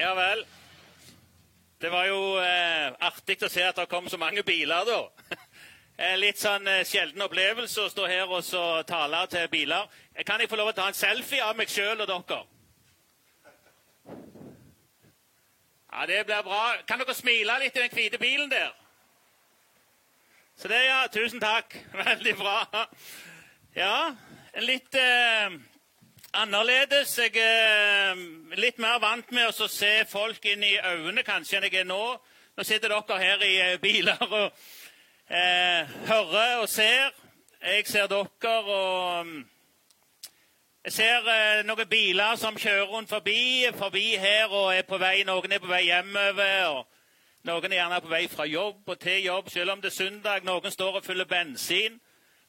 Ja vel. Det var jo eh, artig å se at det kom så mange biler, da. Eh, Litt sånn eh, sjelden opplevelse å stå her og så tale til biler. Eh, Kan jeg få lov å ta en selfie av meg sjøl og dere? Ja, det blir bra. Kan dere smile litt i den hvite bilen der? Så det, ja. Tusen takk. Veldig bra. Ja, en litt eh, annerledes. Jeg er litt mer vant med å se folk inn i øynene kanskje enn jeg er nå. Nå sitter dere her i eh, biler og eh, hører og ser. Jeg ser dere og mm, Jeg ser eh, noen biler som kjører rundt forbi, forbi her og er på vei. Noen er på vei hjemover. og Noen er gjerne på vei fra jobb og til jobb, selv om det er søndag. Noen står og fyller bensin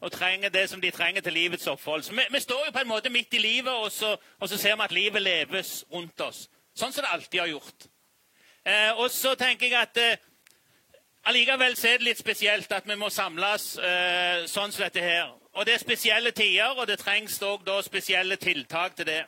og trenger det som de trenger til livets opphold. Så vi, vi står jo på en måte midt i livet, og så, og så ser vi at livet leves rundt oss. Sånn som det alltid har gjort. Eh, og så tenker jeg at eh, allikevel er det litt spesielt at vi må samles eh, sånn som dette her. Og det er spesielle tider, og det trengs òg da spesielle tiltak til det.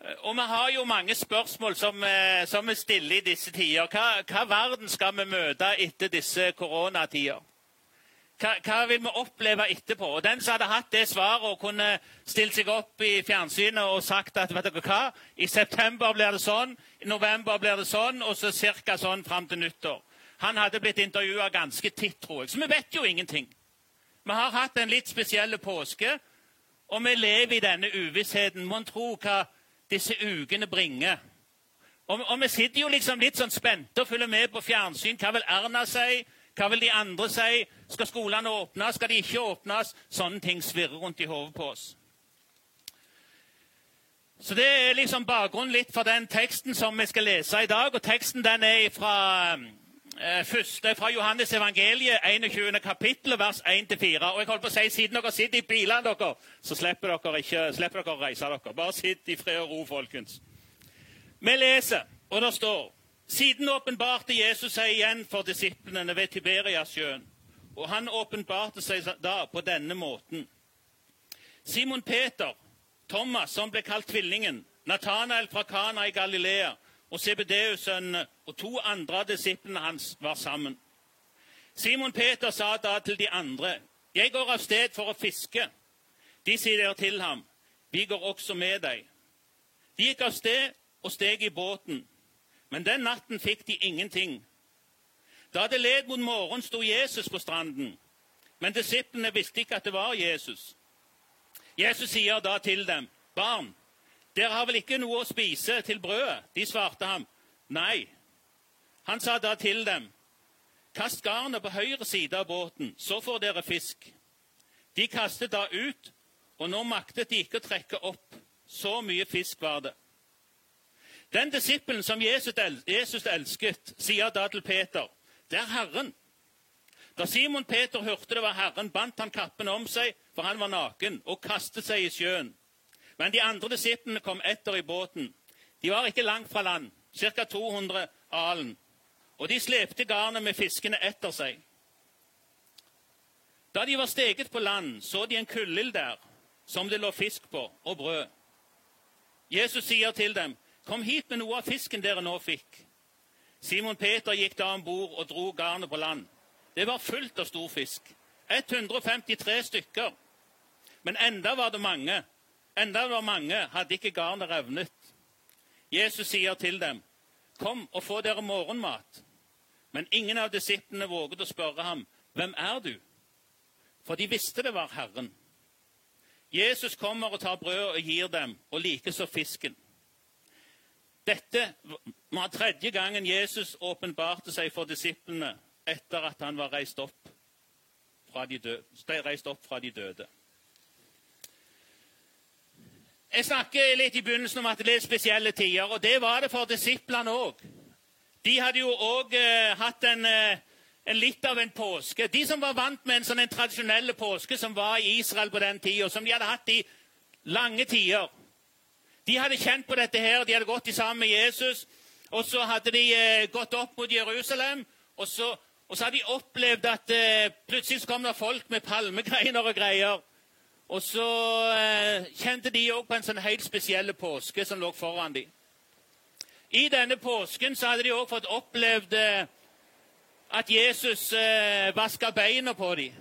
Eh, Og vi har jo mange spørsmål som, eh, som vi stiller i disse tider. Hva, hva verden skal vi møte etter disse koronatider? Hva, hva vil vi oppleve etterpå? Og Den som hadde hatt det svaret og kunne stilt seg opp i fjernsynet og sagt at vet dere hva, i september blir det sånn, i november blir det sånn, og så ca. sånn fram til nyttår. Han hadde blitt intervjua ganske titt, tror jeg. Så vi vet jo ingenting. Vi har hatt en litt spesiell påske, og vi lever i denne uvissheten. Mon tro hva disse ukene bringer. Og, og vi sitter jo liksom litt sånn spente og følger med på fjernsyn. Hva vil Erna si? Hva vil de andre si? Skal skolene åpnes? Skal de ikke åpnes? Sånne ting svirrer rundt i hodet på oss. Så Det er liksom bakgrunnen litt for den teksten som vi skal lese i dag. og Teksten den er fra, eh, første, fra Johannes evangeliet, 21. kapittel, vers 1-4. Og jeg holdt på å si, Siden dere sitter i bilene, dere, så slipper dere, ikke, slipper dere å reise dere. Bare sitt i fred og ro, folkens. Vi leser, og det står Siden åpenbarte Jesus seg igjen for disiplene ved Tiberiasjøen. Og han åpenbarte seg da på denne måten. Simon Peter, Thomas, som ble kalt Tvillingen, Nathanael fra Kana i Galilea og CBDU-sønnene og to andre av disiplene hans var sammen. Simon Peter sa da til de andre, 'Jeg går av sted for å fiske.' De sier til ham, 'Vi går også med deg.' De gikk av sted og steg i båten, men den natten fikk de ingenting. Da det led mot morgen, sto Jesus på stranden, men disiplene visste ikke at det var Jesus. Jesus sier da til dem, 'Barn, dere har vel ikke noe å spise til brødet?' De svarte ham, 'Nei.' Han sa da til dem, 'Kast garnet på høyre side av båten, så får dere fisk.' De kastet da ut, og nå maktet de ikke å trekke opp. Så mye fisk var det. Den disippelen som Jesus, el Jesus elsket, sier da til Peter, 'Det er Herren.' Da Simon Peter hørte det var Herren, bandt han kappen om seg, for han var naken, og kastet seg i sjøen. Men de andre disiplene kom etter i båten. De var ikke langt fra land, ca. 200 alen, og de slepte garnet med fiskene etter seg. Da de var steget på land, så de en kullild der, som det lå fisk på, og brød. Jesus sier til dem, 'Kom hit med noe av fisken dere nå fikk.' Simon Peter gikk da om bord og dro garnet på land. Det var fullt av stor fisk. 153 stykker. Men enda var det mange. Enda var mange, hadde ikke garnet revnet. Jesus sier til dem, 'Kom og få dere morgenmat.' Men ingen av disiplene våget å spørre ham, 'Hvem er du?' For de visste det var Herren. Jesus kommer og tar brødet og gir dem, og likeså fisken. Dette var tredje gangen Jesus åpenbarte seg for disiplene etter at han var reist opp fra de døde. Reist opp fra de døde. Jeg snakket litt i begynnelsen om at det er spesielle tider, og det var det for disiplene òg. De hadde jo òg eh, hatt en, eh, en litt av en påske. De som var vant med en sånn tradisjonell påske som var i Israel på den tida, som de hadde hatt i lange tider. De hadde kjent på dette her, de hadde gått sammen med Jesus, og så hadde de eh, gått opp mot Jerusalem. Og så, og så hadde de opplevd at eh, plutselig så kom det folk med palmegreiner og greier. Og så eh, kjente de òg på en sånn helt spesiell påske som lå foran dem. I denne påsken så hadde de òg fått opplevd eh, at Jesus eh, vaska beina på dem.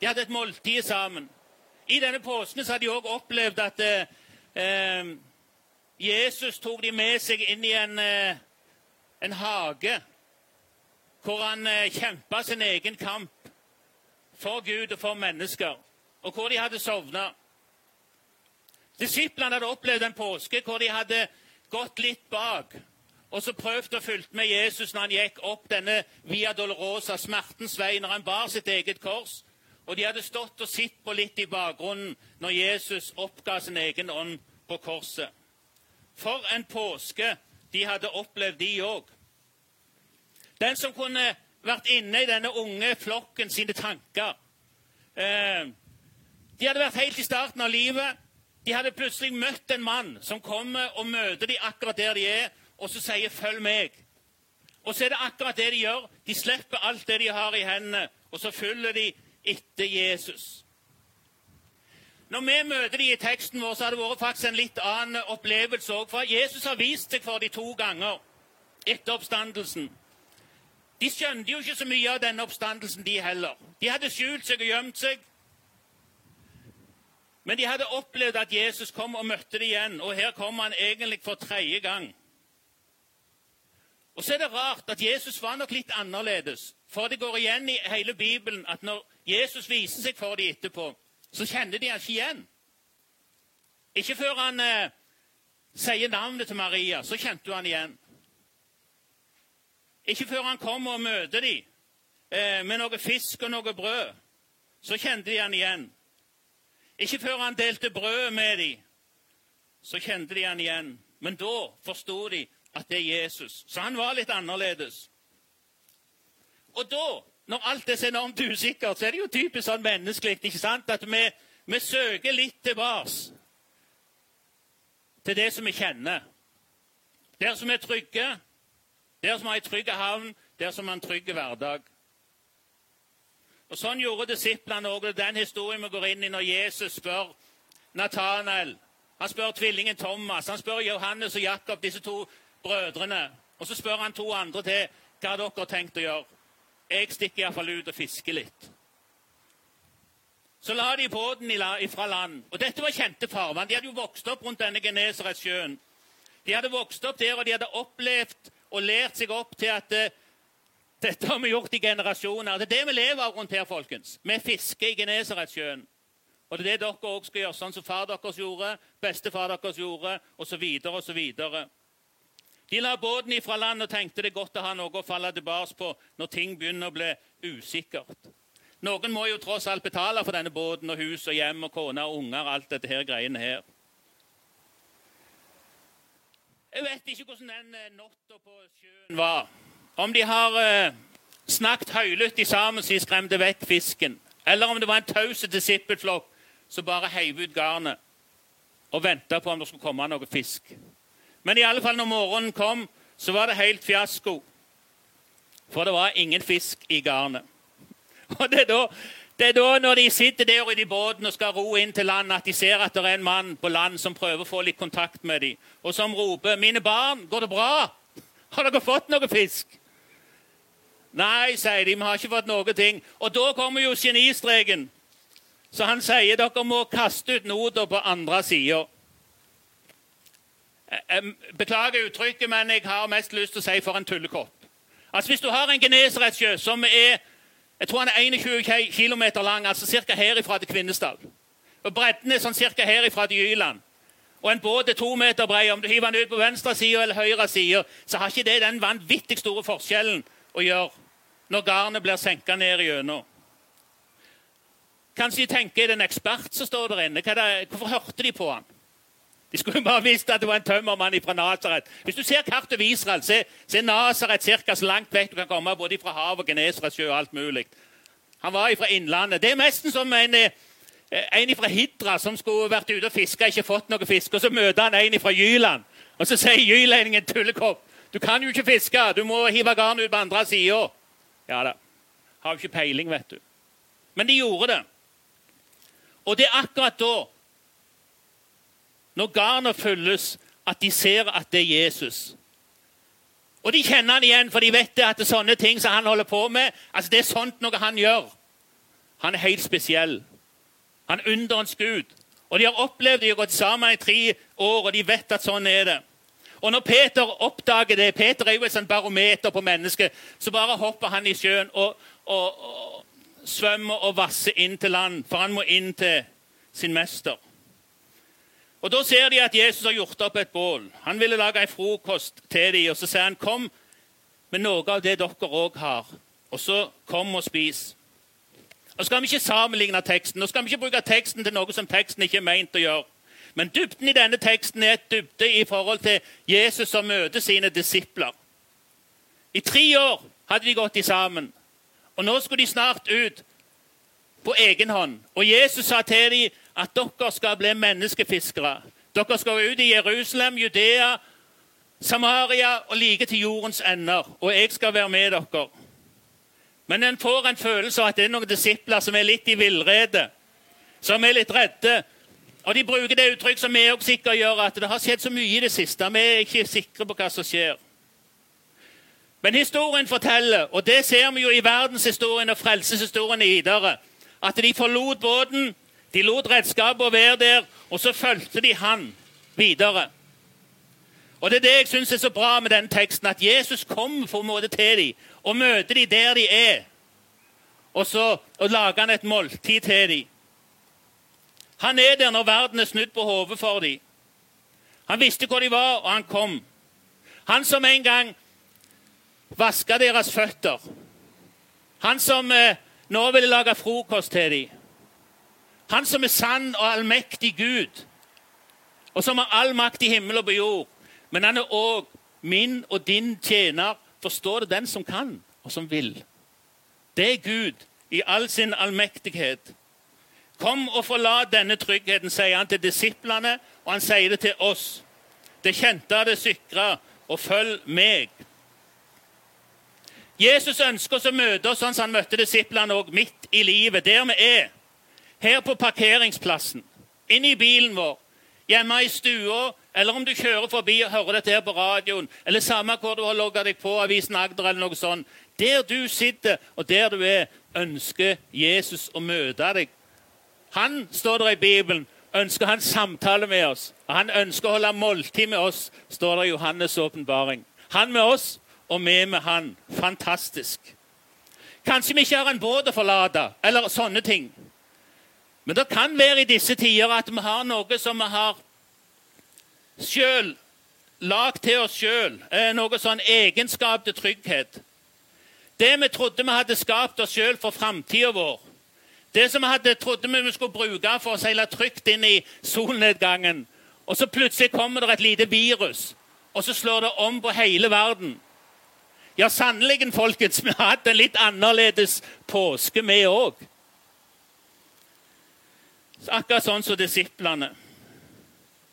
De hadde et måltid sammen. I denne påsken så hadde de òg opplevd at eh, eh, Jesus tok de med seg inn i en, eh, en hage hvor han eh, kjempa sin egen kamp for Gud og for mennesker, og hvor de hadde sovna. Disiplene hadde opplevd en påske hvor de hadde gått litt bak og så prøvd å fulgt med Jesus når han gikk opp denne Via Dolorosa, smertens vei, når han bar sitt eget kors. Og de hadde stått og sett på litt i bakgrunnen når Jesus oppga sin egen ånd på korset. For en påske de hadde opplevd, de òg. Den som kunne vært inne i denne unge flokken sine tanker. Eh, de hadde vært helt i starten av livet. De hadde plutselig møtt en mann som kommer og møter dem akkurat der de er, og så sier 'følg meg'. Og så er det akkurat det de gjør. De slipper alt det de har i hendene, og så følger de etter Jesus. Når vi møter de i teksten vår, så har det vært faktisk en litt annen opplevelse òg. For Jesus har vist seg for de to ganger etter oppstandelsen. De skjønte jo ikke så mye av denne oppstandelsen, de heller. De hadde skjult seg og gjemt seg. Men de hadde opplevd at Jesus kom og møtte dem igjen, og her kom han egentlig for tredje gang. Og så er det rart at Jesus var nok litt annerledes. For det går igjen i hele Bibelen at når Jesus viser seg for dem etterpå, så kjenner de han ikke igjen. Ikke før han eh, sier navnet til Maria, så kjente du han igjen. Ikke før han kommer og møter dem eh, med noe fisk og noe brød, så kjente de han igjen. Ikke før han delte brød med dem, så kjente de han igjen. Men da forsto de at det er Jesus. Så han var litt annerledes. Og da, når alt er så enormt usikkert, så er det jo typisk sånn menneskelig ikke sant? at vi, vi søker litt tilbake til det som vi kjenner. Der som er trygge, der som har ei trygg havn, der som har en trygg hverdag. Og Sånn gjorde disiplene òg. Den historien vi går inn i når Jesus spør Nathanael. Han spør tvillingen Thomas, han spør Johannes og Jakob, disse to brødrene. Og så spør han to andre til hva dere har tenkt å gjøre. Jeg stikker iallfall ut og fisker litt. Så la de båten fra land. Og dette var kjente farvann. De hadde jo vokst opp rundt denne Genesaretsjøen. De hadde vokst opp der, og de hadde opplevd og lært seg opp til at uh, dette har vi gjort i generasjoner. Det er det vi lever av rundt her, folkens. Vi fisker i Genesaretsjøen. Og det er det dere òg skal gjøre, sånn som far deres gjorde, bestefar deres gjorde, osv. osv. De la båten ifra land og tenkte det er godt å ha noe å falle tilbake på når ting begynner å bli usikkert. Noen må jo tross alt betale for denne båten og hus og hjem og kone og unger. og alt dette her greiene her. Jeg vet ikke hvordan den eh, natta på sjøen var. Om de har eh, snakket høylytt sammen så de skremte vekk fisken, eller om det var en taus disippelflokk som bare heiv ut garnet og venta på om det skulle komme noe fisk. Men i alle fall når morgenen kom, så var det helt fiasko. For det var ingen fisk i garnet. Og det er, da, det er da når de sitter der i båten og skal ro inn til land, at de ser at det er en mann på land som prøver å få litt kontakt med dem, og som roper 'Mine barn, går det bra? Har dere fått noe fisk?' Nei, sier de, vi har ikke fått noe ting. Og da kommer jo genistreken. Så han sier dere må kaste ut noter på andre sida. Jeg beklager uttrykket, men jeg har mest lyst til å si for en tullekopp. Altså Hvis du har en Genesaretsjø som er jeg tror han er 21 km lang, altså ca. herifra til Kvinesdal. Og Bredden er sånn ca. herifra til Jyland. Og en båt er to meter bred. Om du hiver den ut på venstre side eller høyre side, så har ikke det den vanvittig store forskjellen å gjøre når garnet blir senka ned igjennom. Kanskje de tenker er det en ekspert som står der inne. Hvorfor hørte de på han? De skulle bare visst at det var en tømmermann fra Nasaret. Hvis du ser kartet over Israel, se, se Nasaret ca. så langt vekk du kan komme, både fra hav og Genesaretsjø og alt mulig. Han var fra innlandet. Det er nesten som en, eh, en fra Hidra som skulle vært ute og fiska, ikke fått noe fisk. Og så møter han en fra Jyland, og så sier jylendingen tullekopp. Du kan jo ikke fiske, du må hive garnet ut på andre sida. Ja da. Har jo ikke peiling, vet du. Men de gjorde det. Og det er akkurat da når garnet fylles, at de ser at det er Jesus. Og de kjenner han igjen, for de vet at det er sånne ting som han holder på med, altså det er sånt noe han gjør. Han er helt spesiell. Han er underens gud. Og De har opplevd de har gått sammen i tre år, og de vet at sånn er det. Og Når Peter oppdager det Peter er jo et barometer på mennesket, så bare hopper han i sjøen og, og, og svømmer og vasser inn til land, for han må inn til sin mester. Og Da ser de at Jesus har gjort opp et bål. Han ville lage en frokost til dem. Og så sier han, 'Kom med noe av det dere òg har, og så kom og spis.' Nå skal vi ikke sammenligne teksten, nå skal vi ikke bruke teksten til noe som teksten ikke er meint å gjøre. Men dybden i denne teksten er et dybde i forhold til Jesus som møter sine disipler. I tre år hadde de gått sammen, og nå skulle de snart ut på egen hånd. Og Jesus sa til dem at dere skal bli menneskefiskere. Dere skal ut i Jerusalem, Judea, Samaria og like til jordens ender. Og jeg skal være med dere. Men en får en følelse av at det er noen disipler som er litt i villrede. Som er litt redde. Og de bruker det uttrykk som vi også sikkert gjør, at det har skjedd så mye i det siste. Vi er ikke sikre på hva som skjer. Men historien forteller, og det ser vi jo i verdenshistorien og frelseshistorien videre, at de forlot båten, de lot redskapet være der, og så fulgte de han videre. Og Det er det jeg syns er så bra med den teksten, at Jesus kommer for en måte til dem og møter dem der de er. Og så og lager han et måltid til dem. Han er der når verden er snudd på hodet for dem. Han visste hvor de var, og han kom. Han som en gang vaska deres føtter. Han som eh, nå ville lage frokost til dem. Han som er sann og allmektig Gud, og som har all makt i himmel og på jord. Men han er òg min og din tjener. Forstår det den som kan, og som vil. Det er Gud i all sin allmektighet. Kom og forlat denne tryggheten, sier han til disiplene, og han sier det til oss. Det kjente, det sikre, og følg meg. Jesus ønsker oss å møte oss sånn som han møtte disiplene òg, midt i livet, der vi er. Her på parkeringsplassen, inne i bilen vår, hjemme i stua, eller om du kjører forbi og hører dette her på radioen, eller samme hvor du har logga deg på Avisen Agder eller noe sånt. Der du sitter, og der du er, ønsker Jesus å møte deg. Han, står der i Bibelen, ønsker han samtale med oss. og Han ønsker å holde måltid med oss, står det i Johannes' åpenbaring. Han med oss, og vi med han. Fantastisk. Kanskje vi ikke har en båt å forlate, eller sånne ting. Men det kan være i disse tider at vi har noe som vi har sjøl lagd til oss sjøl. Eh, noe sånn egenskap til trygghet. Det vi trodde vi hadde skapt oss sjøl for framtida vår. Det som vi hadde, trodde vi, skulle bruke for å seile trygt inn i solnedgangen. Og så plutselig kommer det et lite virus, og så slår det om på hele verden. Ja, sannelig, folkens, vi har hatt en litt annerledes påske, vi òg. Akkurat sånn som disiplene.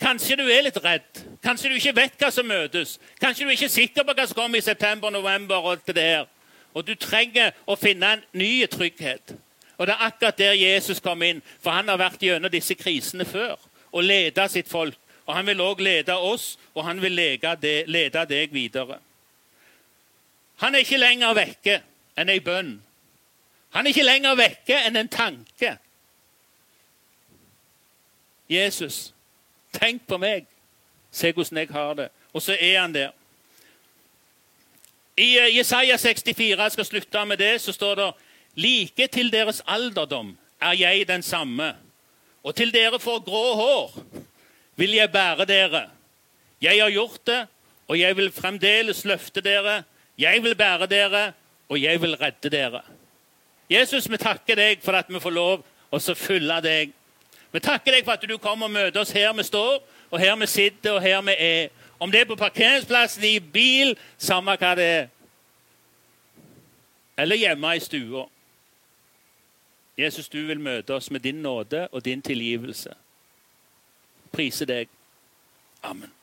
Kanskje du er litt redd. Kanskje du ikke vet hva som møtes. Kanskje du ikke er sikker på hva som kommer i september, november og alt det der. Og du trenger å finne en ny trygghet. Og det er akkurat der Jesus kom inn, for han har vært gjennom disse krisene før og leda sitt folk. Og han vil òg lede oss, og han vil lede deg videre. Han er ikke lenger vekke enn ei bønn. Han er ikke lenger vekke enn en tanke. Jesus, tenk på meg. Se hvordan jeg har det. Og så er han der. I eh, Jesaja 64, jeg skal slutte med det, så står det Like til deres alderdom er jeg den samme, og til dere får grå hår vil jeg bære dere. Jeg har gjort det, og jeg vil fremdeles løfte dere. Jeg vil bære dere, og jeg vil redde dere. Jesus, vi takker deg for at vi får lov å følge deg. Vi takker deg for at du kommer og møter oss her vi står, og her vi sitter, og her vi er. Om det er på parkeringsplassen, i bil, samme hva det er. Eller hjemme i stua. Jesus, du vil møte oss med din nåde og din tilgivelse. Prise deg. Amen.